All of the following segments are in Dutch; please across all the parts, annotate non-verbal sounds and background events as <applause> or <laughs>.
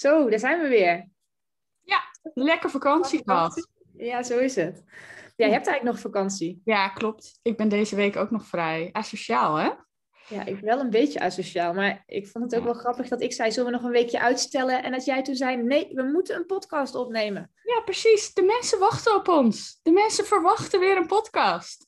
Zo, daar zijn we weer. Ja, lekker vakantie gehad. Ja, zo is het. Jij hebt eigenlijk nog vakantie. Ja, klopt. Ik ben deze week ook nog vrij asociaal, hè? Ja, ik wel een beetje asociaal. Maar ik vond het ook wel grappig dat ik zei, zullen we nog een weekje uitstellen? En dat jij toen zei, nee, we moeten een podcast opnemen. Ja, precies. De mensen wachten op ons. De mensen verwachten weer een podcast.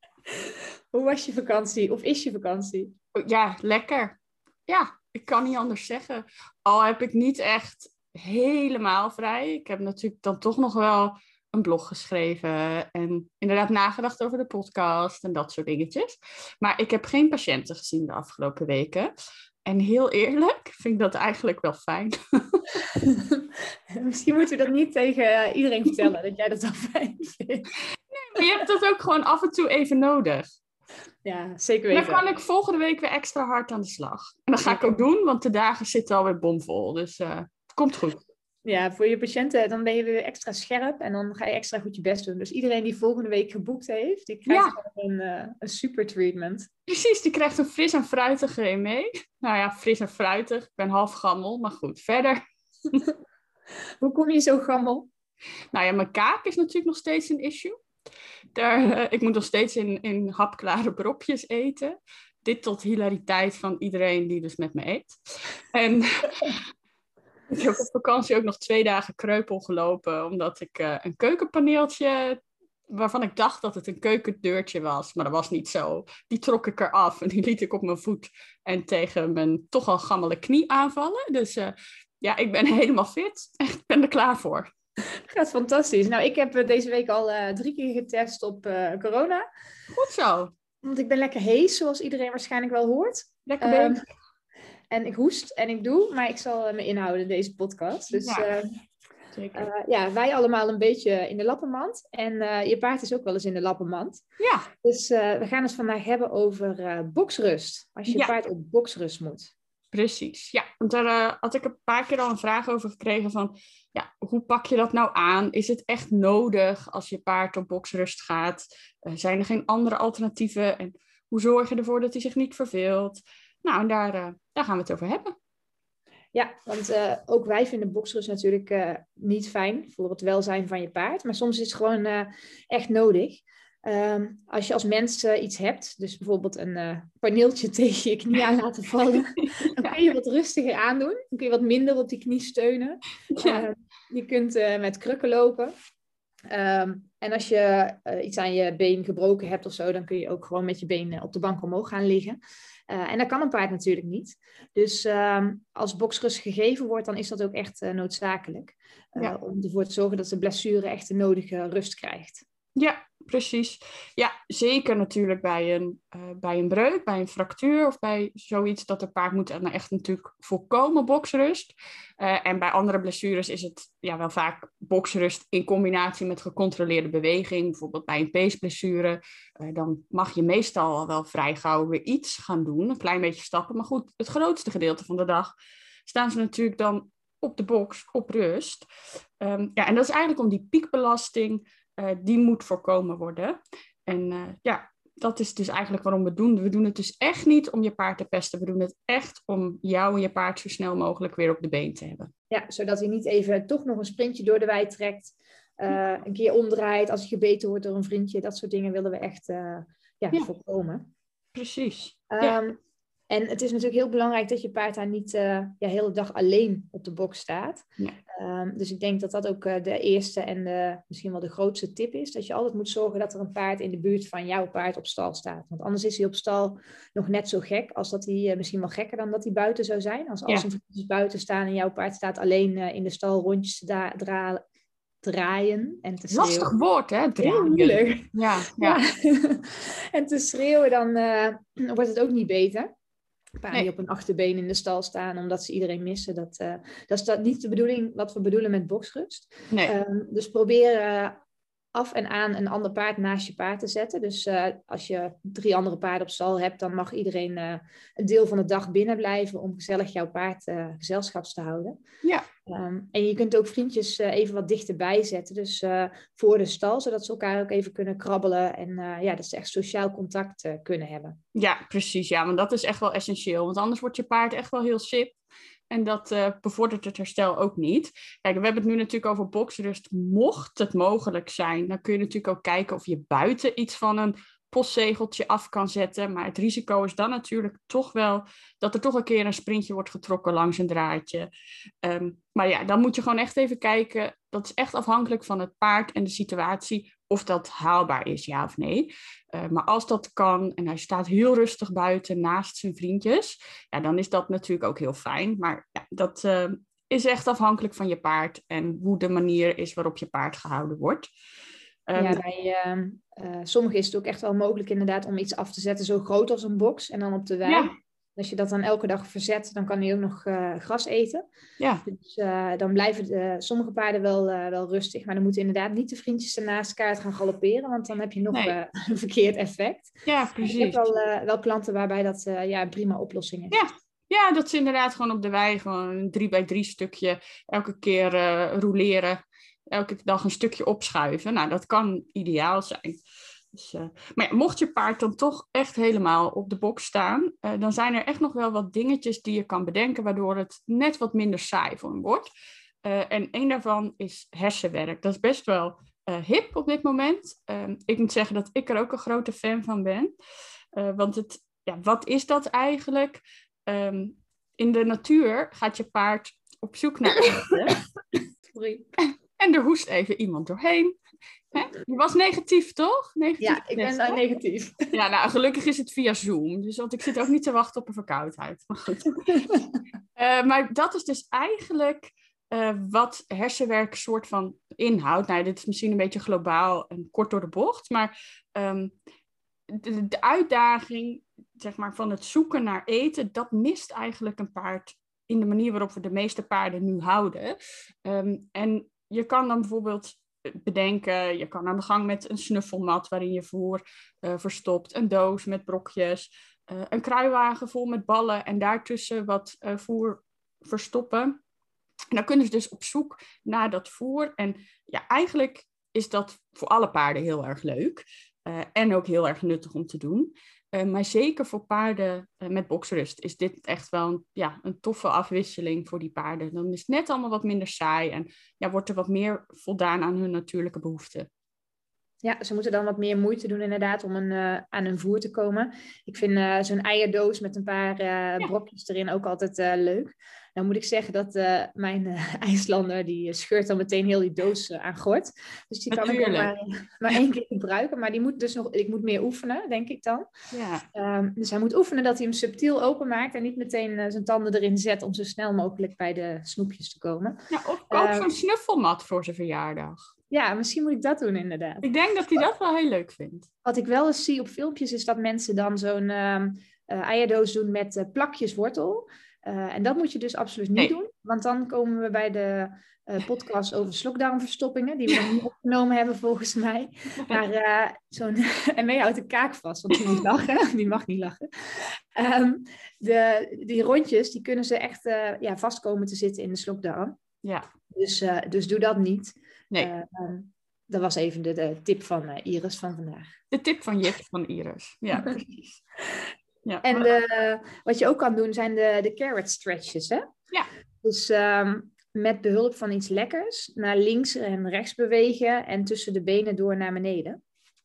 <laughs> Hoe was je vakantie? Of is je vakantie? Ja, lekker. Ja, ik kan niet anders zeggen. Al heb ik niet echt helemaal vrij. Ik heb natuurlijk dan toch nog wel een blog geschreven en inderdaad nagedacht over de podcast en dat soort dingetjes. Maar ik heb geen patiënten gezien de afgelopen weken. En heel eerlijk, vind ik dat eigenlijk wel fijn. <laughs> Misschien moeten we dat niet tegen iedereen vertellen, dat jij dat wel fijn vindt. Nee, maar je hebt dat ook gewoon af en toe even nodig. Ja, zeker weten. Dan kan ik volgende week weer extra hard aan de slag. En dat ga ik ook doen, want de dagen zitten alweer bomvol. Dus uh, het komt goed. Ja, voor je patiënten, dan ben je weer extra scherp en dan ga je extra goed je best doen. Dus iedereen die volgende week geboekt heeft, die krijgt een, uh, een super treatment. Precies, die krijgt een fris en fruitige mee. Nou ja, fris en fruitig. Ik ben half gammel, maar goed, verder. <laughs> Hoe kom je zo gammel? Nou ja, mijn kaak is natuurlijk nog steeds een issue. Daar, uh, ik moet nog steeds in, in hapklare bropjes eten. Dit tot hilariteit van iedereen die dus met me eet. En <laughs> ik heb op vakantie ook nog twee dagen kreupel gelopen, omdat ik uh, een keukenpaneeltje, waarvan ik dacht dat het een keukendeurtje was, maar dat was niet zo. Die trok ik eraf en die liet ik op mijn voet en tegen mijn toch al gammele knie aanvallen. Dus uh, ja, ik ben <laughs> helemaal fit. Echt, ben er klaar voor. <laughs> Gaat fantastisch. Nou, ik heb deze week al uh, drie keer getest op uh, corona. Goed zo. Want ik ben lekker hees, zoals iedereen waarschijnlijk wel hoort. Lekker um, En ik hoest en ik doe, maar ik zal me inhouden in deze podcast. Dus ja, uh, ja wij allemaal een beetje in de lappenmand. En je paard is ook wel eens in de lappenmand. Ja. Dus we gaan het vandaag hebben over boksrust. Als je ja. paard op boksrust moet. Precies, ja. Want daar uh, had ik een paar keer al een vraag over gekregen van, ja, hoe pak je dat nou aan? Is het echt nodig als je paard op boksrust gaat? Uh, zijn er geen andere alternatieven? En hoe zorg je ervoor dat hij zich niet verveelt? Nou, en daar, uh, daar gaan we het over hebben. Ja, want ook wij vinden boksrust natuurlijk niet fijn voor het welzijn van je paard. Maar soms is het gewoon echt nodig. Um, als je als mens uh, iets hebt, dus bijvoorbeeld een uh, paneeltje <laughs> tegen je knie aan laten vallen, <laughs> dan kun je wat rustiger aandoen. Dan kun je wat minder op die knie steunen. Ja. Uh, je kunt met krukken lopen. Um, en als je iets aan je been gebroken hebt of zo, dan kun je ook gewoon met je been op de bank omhoog gaan liggen. en dat kan een paard natuurlijk niet. Dus um, als boksrust gegeven wordt, dan is dat ook echt noodzakelijk. Ja. Om ervoor te zorgen dat de blessure echt de nodige rust krijgt. Ja, precies. Ja, zeker natuurlijk bij een, uh, bij een breuk, bij een fractuur of bij zoiets dat de paard moet echt natuurlijk voorkomen boksrust. Uh, en bij andere blessures is het ja, wel vaak boksrust in combinatie met gecontroleerde beweging. Bijvoorbeeld bij een peesblessure, uh, dan mag je meestal al wel vrij gauw weer iets gaan doen, een klein beetje stappen. Maar goed, het grootste gedeelte van de dag staan ze natuurlijk dan op de box, op rust. Um, ja, en dat is eigenlijk om die piekbelasting uh, die moet voorkomen worden. En uh, ja, dat is dus eigenlijk waarom we het doen. We doen het dus echt niet om je paard te pesten. We doen het echt om jou en je paard zo snel mogelijk weer op de been te hebben. Ja, zodat hij niet even toch nog een sprintje door de wei trekt. Uh, een keer omdraait als hij gebeten wordt door een vriendje. Dat soort dingen willen we echt ja, ja, voorkomen. Precies. Um, ja. En het is natuurlijk heel belangrijk dat je paard daar niet uh, ja, de hele dag alleen op de box staat. Ja. Um, dus ik denk dat dat ook uh, de eerste en de, misschien wel de grootste tip is. Dat je altijd moet zorgen dat er een paard in de buurt van jouw paard op stal staat. Want anders is hij op stal nog net zo gek als dat hij uh, misschien wel gekker dan dat hij buiten zou zijn. Als, als ja. een vriendjes buiten staan en jouw paard staat alleen in de stal rondjes te draaien draaien en te schreeuwen. Lastig woord, hè? Draaien. Ja, ja. ja. <laughs> en te schreeuwen, dan wordt het ook niet beter. Paarden die op een achterbeen in de stal staan omdat ze iedereen missen. Dat, uh, dat is dat niet de bedoeling wat we bedoelen met boxrust. Nee. Ehm, dus probeer uh, af en aan een ander paard naast je paard te zetten. Dus uh, als je drie andere paarden op stal hebt, dan mag iedereen een deel van de dag binnen blijven om gezellig jouw paard gezelschaps te houden. Ja. Um, en je kunt ook vriendjes even wat dichterbij zetten. Dus voor de stal, zodat ze elkaar ook even kunnen krabbelen. En ja, dat ze echt sociaal contact kunnen hebben. Ja, precies. Ja, want dat is echt wel essentieel. Want anders wordt je paard echt wel heel sip. En dat bevordert het herstel ook niet. Kijk, we hebben het nu natuurlijk over boxrust. Mocht het mogelijk zijn, dan kun je natuurlijk ook kijken of je buiten iets van een postzegeltje af kan zetten. Maar het risico is dan natuurlijk toch wel dat er toch een keer een sprintje wordt getrokken langs een draadje. Um, maar ja, dan moet je gewoon echt even kijken. Dat is echt afhankelijk van het paard en de situatie of dat haalbaar is, ja of nee. Uh, maar als dat kan en hij staat heel rustig buiten naast zijn vriendjes, ja, dan is dat natuurlijk ook heel fijn. Maar ja, dat uh, is echt afhankelijk van je paard en hoe de manier is waarop je paard gehouden wordt. Um, ja, bij uh, sommigen is het ook echt wel mogelijk inderdaad om iets af te zetten zo groot als een box en dan op de wei. Ja. Als je dat dan elke dag verzet, dan kan hij ook nog uh, gras eten. Ja. Dus uh, dan blijven de, sommige paarden wel, uh, wel rustig. Maar dan moeten inderdaad niet de vriendjes ernaast elkaar gaan galopperen. Want dan heb je nog nee. <laughs> een verkeerd effect. Ja, precies. Ik heb wel, wel klanten waarbij dat ja, een prima oplossing is. Ja. ja, dat ze inderdaad gewoon op de wei gewoon een drie bij drie stukje elke keer roleren. Elke dag een stukje opschuiven. Nou, dat kan ideaal zijn. Dus, uh, maar ja, mocht je paard dan toch echt helemaal op de box staan, uh, dan zijn er echt nog wel wat dingetjes die je kan bedenken, waardoor het net wat minder saai voor hem wordt. Uh, en een daarvan is hersenwerk. Dat is best wel hip op dit moment. Ehm, ik moet zeggen dat ik er ook een grote fan van ben. want het, ja, wat is dat eigenlijk? Um, in de natuur gaat je paard op zoek naar. <coughs> Sorry. En er hoest even iemand doorheen. Hè? Je was negatief, toch? Negatief ja, ik ben negatief. Ja, nou, gelukkig is het via Zoom. Dus want ik zit ook niet te wachten op een verkoudheid. Maar goed. uh, <laughs> maar dat is dus eigenlijk uh, wat hersenwerk soort van inhoudt. Nou, dit is misschien een beetje globaal en kort door de bocht. Maar um, de, de, uitdaging zeg maar, van het zoeken naar eten, dat mist eigenlijk een paard in de manier waarop we de meeste paarden nu houden. Um, en je kan dan bijvoorbeeld bedenken. Je kan aan de gang met een snuffelmat waarin je voer uh, verstopt, een doos met brokjes, uh, een kruiwagen vol met ballen en daartussen wat uh, voer verstoppen. En dan kunnen ze dus op zoek naar dat voer. En ja, eigenlijk is dat voor alle paarden heel erg leuk. En ook heel erg nuttig om te doen. Uh, maar zeker voor paarden uh, met boksrust is dit echt wel een, ja, een toffe afwisseling voor die paarden. Dan is het net allemaal wat minder saai en ja, wordt er wat meer voldaan aan hun natuurlijke behoeften. Ja, ze moeten dan wat meer moeite doen inderdaad om een, uh, aan hun voer te komen. Ik vind zo'n eierdoos met een paar ja. brokjes erin ook altijd leuk. Dan moet ik zeggen dat mijn <laughs> IJslander, die scheurt dan meteen heel die doos aan gort. Dus die kan ik maar, maar één keer gebruiken. Maar die moet dus nog, ik moet meer oefenen, denk ik dan. Ja. Um, dus hij moet oefenen dat hij hem subtiel openmaakt en niet meteen zijn tanden erin zet om zo snel mogelijk bij de snoepjes te komen. Ja, of koop zo'n snuffelmat voor zijn verjaardag. Ja, misschien moet ik dat doen inderdaad. Ik denk dat hij dat wel heel leuk vindt. Wat ik wel eens zie op filmpjes is dat mensen dan zo'n uh, uh, eierdoos doen met uh, plakjes wortel. Uh, en dat moet je dus absoluut niet nee. doen, want dan komen we bij de podcast over slokdarmverstoppingen, die we nog niet <laughs> opgenomen hebben volgens mij. Maar zo'n, <laughs> en mee houdt de kaak vast, want die moet <laughs> lachen, die mag niet lachen. Um, de, die rondjes, die kunnen ze echt ja, vast komen te zitten in de slokdarm. Ja. Dus, dus doe dat niet. Nee. Um, dat was even de, de tip van Iris van vandaag. De tip van Jip van Iris. Ja, precies. Ja. En de, wat je ook kan doen zijn de, de carrot stretches. Hè? Ja. Dus um, met behulp van iets lekkers naar links en rechts bewegen en tussen de benen door naar beneden.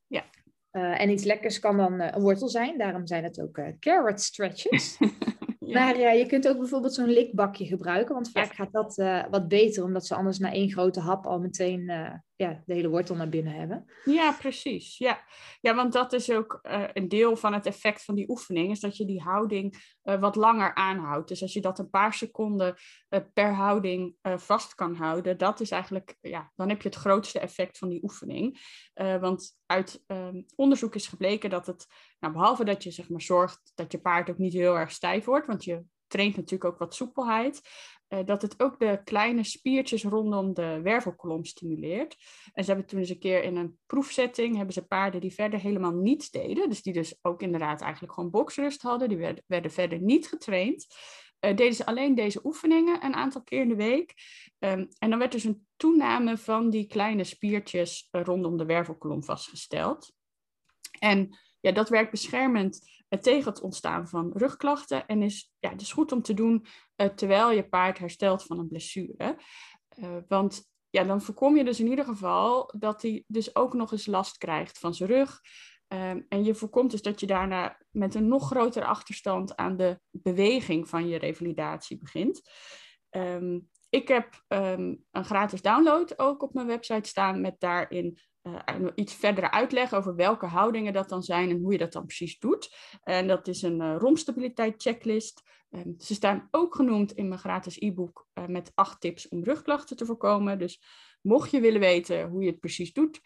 Ja. Uh, en iets lekkers kan dan uh, een wortel zijn, daarom zijn het ook uh, carrot stretches. <laughs> ja. Maar je kunt ook bijvoorbeeld zo'n likbakje gebruiken, want vaak ja. gaat dat wat beter, omdat ze anders na één grote hap al meteen ja, de hele wortel naar binnen hebben. Ja, precies. Ja, ja want dat is ook uh, een deel van het effect van die oefening, is dat je die houding uh, wat langer aanhoudt. Dus als je dat een paar seconden uh, per houding vast kan houden, dat is eigenlijk, ja, dan heb je het grootste effect van die oefening. want uit um, onderzoek is gebleken dat het, nou, behalve dat je zeg maar zorgt dat je paard ook niet heel erg stijf wordt, want je traint natuurlijk ook wat soepelheid. Uh, dat het ook de kleine spiertjes rondom de wervelkolom stimuleert. En ze hebben toen eens een keer in een proefzetting, hebben ze paarden die verder helemaal niets deden, dus die dus ook inderdaad eigenlijk gewoon boksrust hadden, die werden, werden verder niet getraind. Uh, deden ze alleen deze oefeningen een aantal keer in de week. Um, en dan werd dus een toename van die kleine spiertjes rondom de wervelkolom vastgesteld. En ja, dat werkt beschermend tegen het ontstaan van rugklachten en is ja, dus goed om te doen uh, terwijl je paard herstelt van een blessure. Uh, want ja, dan voorkom je dus in ieder geval dat hij dus ook nog eens last krijgt van zijn rug. Um, en je voorkomt dus dat je daarna met een nog grotere achterstand aan de beweging van je revalidatie begint. Um, ik heb um, een gratis download ook op mijn website staan met daarin uh, iets verdere uitleg over welke houdingen dat dan zijn en hoe je dat dan precies doet. En dat is een uh, romstabiliteit checklist. Um, ze staan ook genoemd in mijn gratis e-book uh, met acht tips om rugklachten te voorkomen. Dus mocht je willen weten hoe je het precies doet,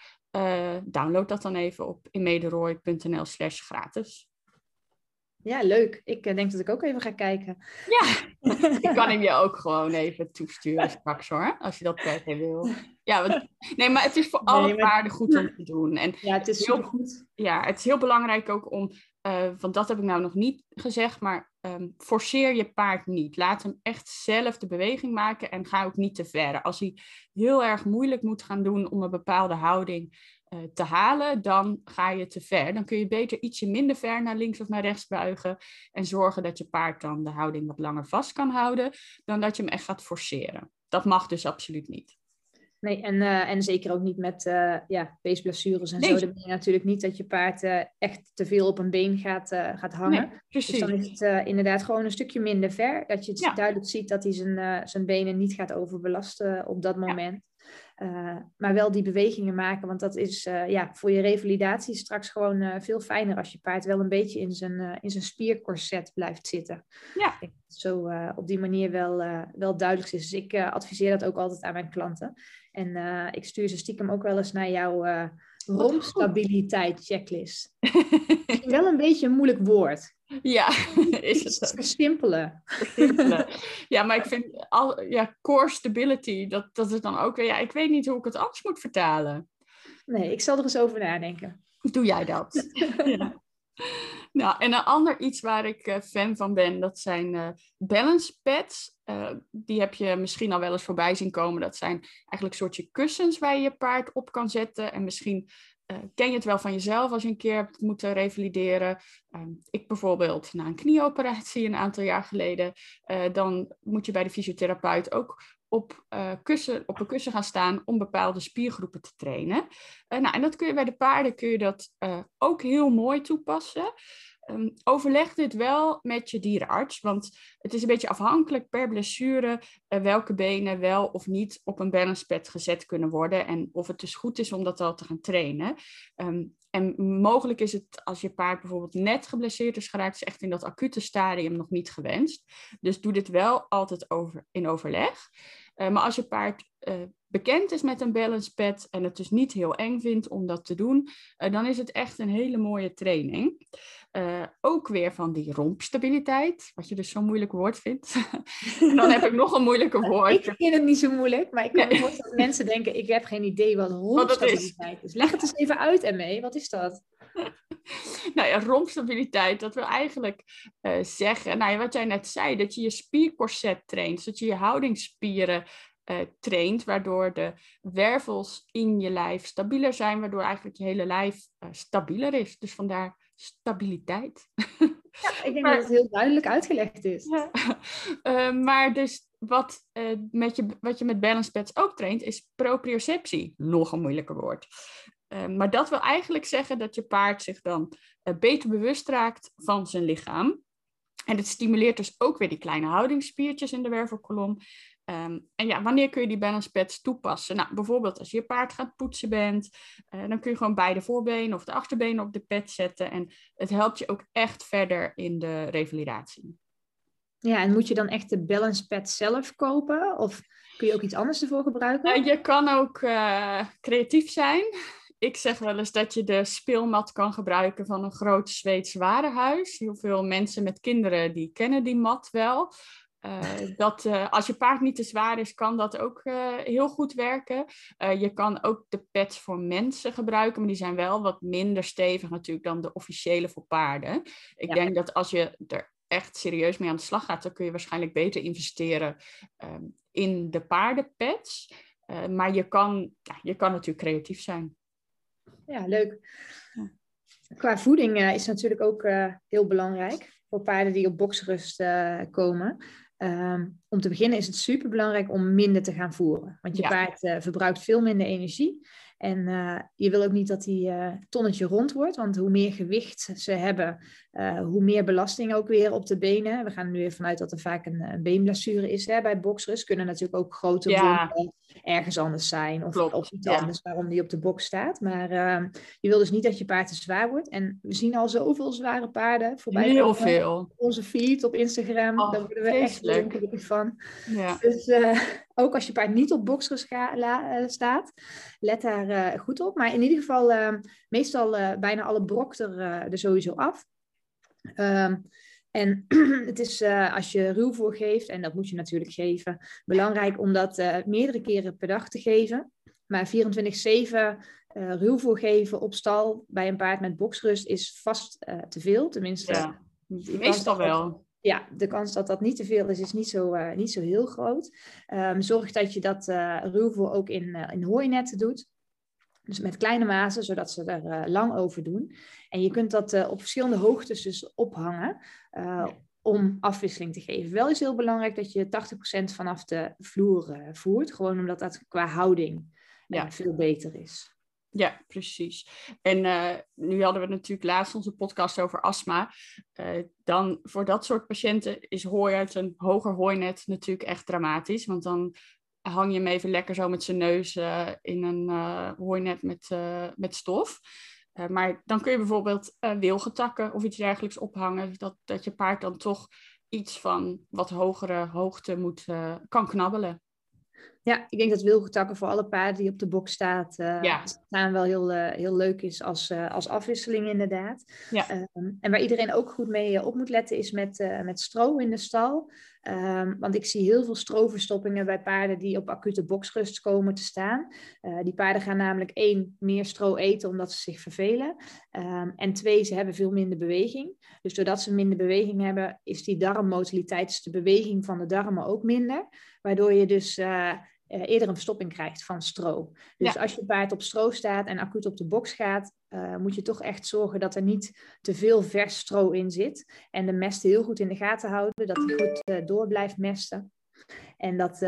download dat dan even op inmederooi.nl slash gratis. Ja, leuk. Ik denk dat ik ook even ga kijken. Ja, <laughs> ik kan hem je ook gewoon even toesturen straks hoor, als je dat per se wil. Ja, want, nee, maar het is voor <laughs> alle nee, paarden goed om te doen. En ja, het is heel goed. Ja, het is heel belangrijk ook om, uh, want dat heb ik nou nog niet gezegd, maar um, forceer je paard niet. Laat hem echt zelf de beweging maken en ga ook niet te ver. Als hij heel erg moeilijk moet gaan doen om een bepaalde houding te halen, dan ga je te ver. Dan kun je beter ietsje minder ver naar links of naar rechts buigen en zorgen dat je paard dan de houding wat langer vast kan houden, dan dat je hem echt gaat forceren. Dat mag dus absoluut niet. Nee, en, uh, en zeker ook niet met uh, ja, peesblessures en nee. zo. Dan ben je natuurlijk niet dat je paard uh, echt te veel op een been gaat, gaat hangen. Nee, precies. Dus dan is het inderdaad gewoon een stukje minder ver. Dat je het ja. duidelijk ziet dat hij zijn, zijn benen niet gaat overbelasten op dat moment. Ja. Maar wel die bewegingen maken, want dat is ja, voor je revalidatie straks gewoon veel fijner als je paard wel een beetje in zijn, in zijn spiercorset blijft zitten. Ja. Ik zo op die manier wel, wel duidelijk is. Dus ik adviseer dat ook altijd aan mijn klanten. En ik stuur ze stiekem ook wel eens naar jouw romstabiliteit checklist. <laughs> wel een beetje een moeilijk woord. Ja, <laughs> is het Versimpelen. Ja, maar ik vind al, ja, core stability, dat, dat is dan ook weer, ja, ik weet niet hoe ik het anders moet vertalen. Nee, ik zal er eens over nadenken. Doe jij dat? <laughs> ja. Nou, en een ander iets waar ik uh, fan van ben, dat zijn uh, balance pads. Uh, die heb je misschien al wel eens voorbij zien komen. Dat zijn eigenlijk soortje kussens waar je je paard op kan zetten. En misschien ken je het wel van jezelf als je een keer hebt moeten revalideren. Ehm, ik bijvoorbeeld na een knieoperatie een aantal jaar geleden. dan moet je bij de fysiotherapeut ook op, uh, kussen, op een kussen gaan staan om bepaalde spiergroepen te trainen. Uh, nou, en dat kun je bij de paarden kun je dat uh, ook heel mooi toepassen. Um, overleg dit wel met je dierenarts, want het is een beetje afhankelijk per blessure welke benen wel of niet op een balancepad gezet kunnen worden en of het dus goed is om dat al te gaan trainen. Um, en mogelijk is het als je paard bijvoorbeeld net geblesseerd is geraakt, is echt in dat acute stadium nog niet gewenst. Dus doe dit wel altijd over, in overleg. Uh, maar als je paard uh, bekend is met een balance pad en het dus niet heel eng vindt om dat te doen, uh, dan is het echt een hele mooie training. ook weer van die rompstabiliteit, wat je dus zo'n moeilijk woord vindt. <laughs> en dan heb ik nog een moeilijke <laughs> woord. Ik vind het niet zo moeilijk, maar ik kan me voorstellen dat mensen denken, ik heb geen idee wat <laughs> rompstabiliteit is. is. Leg het eens even uit, ermee. Wat is dat? <laughs> nou ja, rompstabiliteit, dat wil eigenlijk uh, zeggen, nou ja, wat jij net zei, dat je je spiercorset traint, dat je je houdingsspieren uh, traint, waardoor de wervels in je lijf stabieler zijn, waardoor eigenlijk je hele lijf uh, stabieler is. Dus vandaar stabiliteit. <laughs> Ja, ik denk maar, dat het heel duidelijk uitgelegd is. Ja. Uh, <laughs> maar dus wat, uh, met je, wat je met balance pads ook traint, is proprioceptie. Nog een moeilijker woord. Uh, maar dat wil eigenlijk zeggen dat je paard zich dan beter bewust raakt van zijn lichaam. En het stimuleert dus ook weer die kleine houdingsspiertjes in de wervelkolom. Ehm, en ja, wanneer kun je die balance pads toepassen? Nou, bijvoorbeeld als je je paard gaat poetsen bent, uh, dan kun je gewoon beide voorbenen of de achterbenen op de pad zetten. En het helpt je ook echt verder in de revalidatie. Ja, en moet je dan echt de balance pad zelf kopen? Of kun je ook iets anders ervoor gebruiken? Uh, je kan ook uh, creatief zijn. Ik zeg wel eens dat je de speelmat kan gebruiken van een groot Zweeds warenhuis. Heel veel mensen met kinderen die kennen die mat wel. Uh, <laughs> dat uh, als je paard niet te zwaar is, kan dat ook uh, heel goed werken. je kan ook de pads voor mensen gebruiken, maar die zijn wel wat minder stevig natuurlijk dan de officiële voor paarden. Ik ja. denk dat als je er echt serieus mee aan de slag gaat, dan kun je waarschijnlijk beter investeren um, in de paardenpads. maar je kan, ja, je kan natuurlijk creatief zijn. Ja, leuk. Qua voeding is natuurlijk ook heel belangrijk voor paarden die op boksrust komen. Um, om te beginnen is het super belangrijk om minder te gaan voeren. Want je ja. paard verbruikt veel minder energie. En uh, je wil ook niet dat die uh, tonnetje rond wordt, want hoe meer gewicht ze hebben, uh, hoe meer belasting ook weer op de benen. We gaan er nu even vanuit dat er vaak een, een beenblessure is hè, bij boxers. Kunnen natuurlijk ook grote ja. ergens anders zijn of, of iets ja. anders waarom die op de box staat. Maar ehm, je wil dus niet dat je paard te zwaar wordt. En we zien al zoveel zware paarden voorbij. Heel veel. Onze feed op Instagram, oh, daar worden we echt gelukkig van. Ja. Dus ook als je paard niet op boxers staat, let daar uh, goed op. Maar in ieder geval, uh, meestal uh, bijna alle brokt er, er sowieso af. Um, en <clears throat> het is als je ruwvoer geeft, en dat moet je natuurlijk geven, belangrijk om dat meerdere keren per dag te geven. Maar 24-7 ruwvoer geven op stal bij een paard met boksrust is vast te veel. Tenminste, ja, meestal wel ja, de kans dat dat niet te veel is, is niet zo, uh, niet zo heel groot. Um, zorg dat je dat uh, ruwvoer ook in, uh, in hooinetten doet. Dus met kleine mazen, zodat ze er lang over doen. En je kunt dat op verschillende hoogtes dus ophangen om afwisseling te geven. Wel is heel belangrijk dat je 80% vanaf de vloer voert. Gewoon omdat dat qua houding ja. veel beter is. Ja, precies. En uh, nu hadden we natuurlijk laatst onze podcast over astma. Uh, dan voor dat soort patiënten is hooi uit een hoger hooinet natuurlijk echt dramatisch. Want dan hang je hem even lekker zo met zijn neus uh, in een hooinet met, met stof. maar dan kun je bijvoorbeeld wilgetakken of iets dergelijks ophangen. Dat, dat je paard dan toch iets van wat hogere hoogte moet, kan knabbelen. Ja, ik denk dat wilgetakken voor alle paarden die op de bok staat, uh, ja. staan wel heel, uh, heel leuk is als, uh, als afwisseling inderdaad. Ja. Um, en waar iedereen ook goed mee op moet letten is met, met stro in de stal. Um, want ik zie heel veel stroverstoppingen bij paarden die op acute boksrust komen te staan. die paarden gaan namelijk één, meer stro eten omdat ze zich vervelen. Um, en twee, ze hebben veel minder beweging. Dus doordat ze minder beweging hebben, is die darmmotiliteit, dus de beweging van de darmen ook minder. Waardoor je dus uh, eerder een verstopping krijgt van stro. Dus ja. als je paard op stro staat en acuut op de box gaat, uh, moet je toch echt zorgen dat er niet te veel vers stro in zit. En de mest heel goed in de gaten houden, dat hij goed uh, door blijft mesten. En dat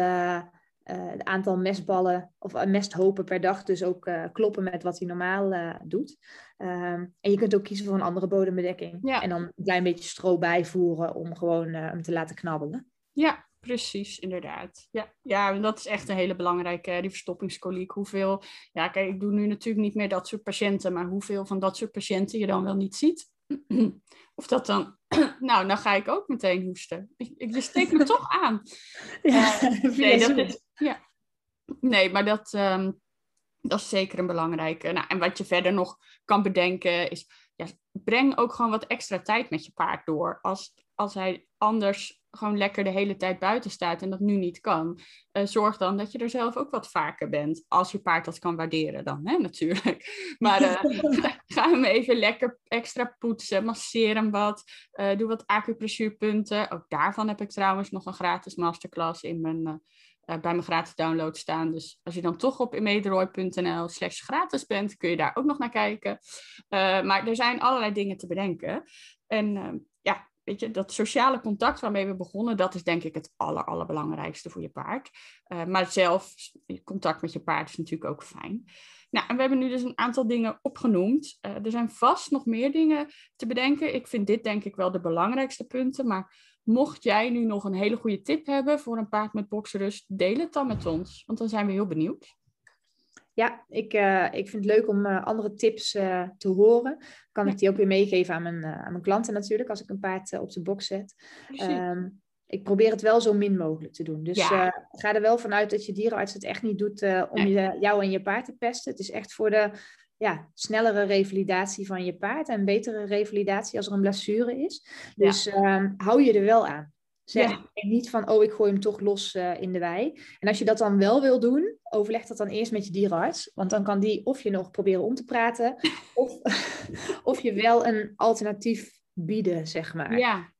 het aantal mestballen of mesthopen per dag dus ook kloppen met wat hij normaal doet. Um, en je kunt ook kiezen voor een andere bodembedekking. Ja. En dan een klein beetje stro bijvoeren om gewoon hem te laten knabbelen. Ja, Precies, inderdaad. Ja, ja, dat is echt een hele belangrijke, die verstoppingskoliek. Hoeveel, ja, kijk, ik doe nu natuurlijk niet meer dat soort patiënten, maar hoeveel van dat soort patiënten je dan wel niet ziet. <clears throat> Of dat dan, <clears throat> nou, dan ga ik ook meteen hoesten. Je steekt me <laughs> toch aan. Ja, <laughs> uh, nee, dat is, ja. nee, maar dat, um, dat is zeker een belangrijke. Nou, en wat je verder nog kan bedenken is, ja, breng ook gewoon wat extra tijd met je paard door. Als, als hij anders gewoon lekker de hele tijd buiten staat en dat nu niet kan, uh, zorg dan dat je er zelf ook wat vaker bent. Als je paard dat kan waarderen dan, hè, <laughs> natuurlijk. Maar uh, <laughs> ga hem even lekker extra poetsen, masseer hem wat, uh, doe wat acupressuurpunten. Ook daarvan heb ik trouwens nog een gratis masterclass in mijn, bij mijn gratis download staan. Dus als je dan toch op imederoy.nl slash gratis bent, kun je daar ook nog naar kijken. maar er zijn allerlei dingen te bedenken. En ja, weet je, dat sociale contact waarmee we begonnen, dat is denk ik het aller, allerbelangrijkste voor je paard. Uh, maar zelf, contact met je paard is natuurlijk ook fijn. Nou, en we hebben nu dus een aantal dingen opgenoemd. Uh, er zijn vast nog meer dingen te bedenken. Ik vind dit denk ik wel de belangrijkste punten. Maar mocht jij nu nog een hele goede tip hebben voor een paard met boksrust, deel het dan met ons. Want dan zijn we heel benieuwd. Ja, ik, uh, ik vind het leuk om uh, andere tips uh, te horen. Kan ja. ik die ook weer meegeven aan mijn, aan mijn klanten natuurlijk, als ik een paard op de box zet. Um, ik probeer het wel zo min mogelijk te doen. Dus ja. ga er wel vanuit dat je dierenarts het echt niet doet om nee. je, jou en je paard te pesten. Het is echt voor de ja, snellere revalidatie van je paard en betere revalidatie als er een blessure is. Dus ja. um, hou je er wel aan. Zeg ja. niet van, oh, ik gooi hem toch los uh, in de wei. En als je dat dan wel wil doen, overleg dat dan eerst met je dierenarts. Want dan kan die of je nog proberen om te praten, <laughs> of, <laughs> of je wel een alternatief bieden, zeg maar. Ja.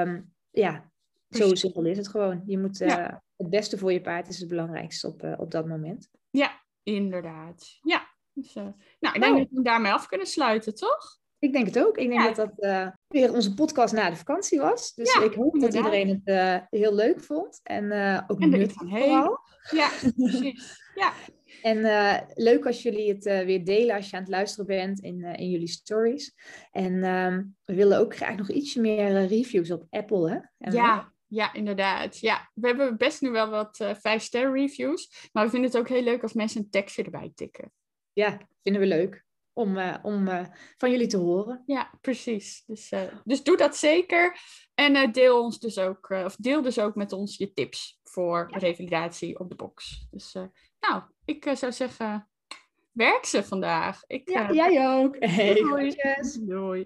Um, ja, zo simpel is het gewoon. Je moet, uh, ja. het beste voor je paard is het belangrijkste op, uh, op dat moment. Ja, inderdaad. Ja. Dus, nou, ik denk oh. dat we daarmee af kunnen sluiten, toch? Ik denk het ook. Ik denk ja. dat dat uh, weer onze podcast na de vakantie was. Dus ja, ik hoop inderdaad. dat iedereen het uh, heel leuk vond. En uh, ook en nuttig vooral. Ja, <laughs> precies. Ja. En leuk als jullie het weer delen als je aan het luisteren bent in, in jullie stories. En ehm, we willen ook graag nog ietsje meer reviews op Apple, hè? En ja, ja, inderdaad. Ja, we hebben best nu wel wat vijf ster reviews. Maar we vinden het ook heel leuk als mensen een tekstje erbij tikken. Ja, vinden we leuk om, uh, om uh, van jullie te horen. Ja, precies. Dus, uh, dus doe dat zeker. En deel ons dus ook, of deel dus ook met ons je tips voor ja. revalidatie op de box. Dus nou, ik zou zeggen, werk ze vandaag. Ik, ja, jij ook. Hey, doei. Doei.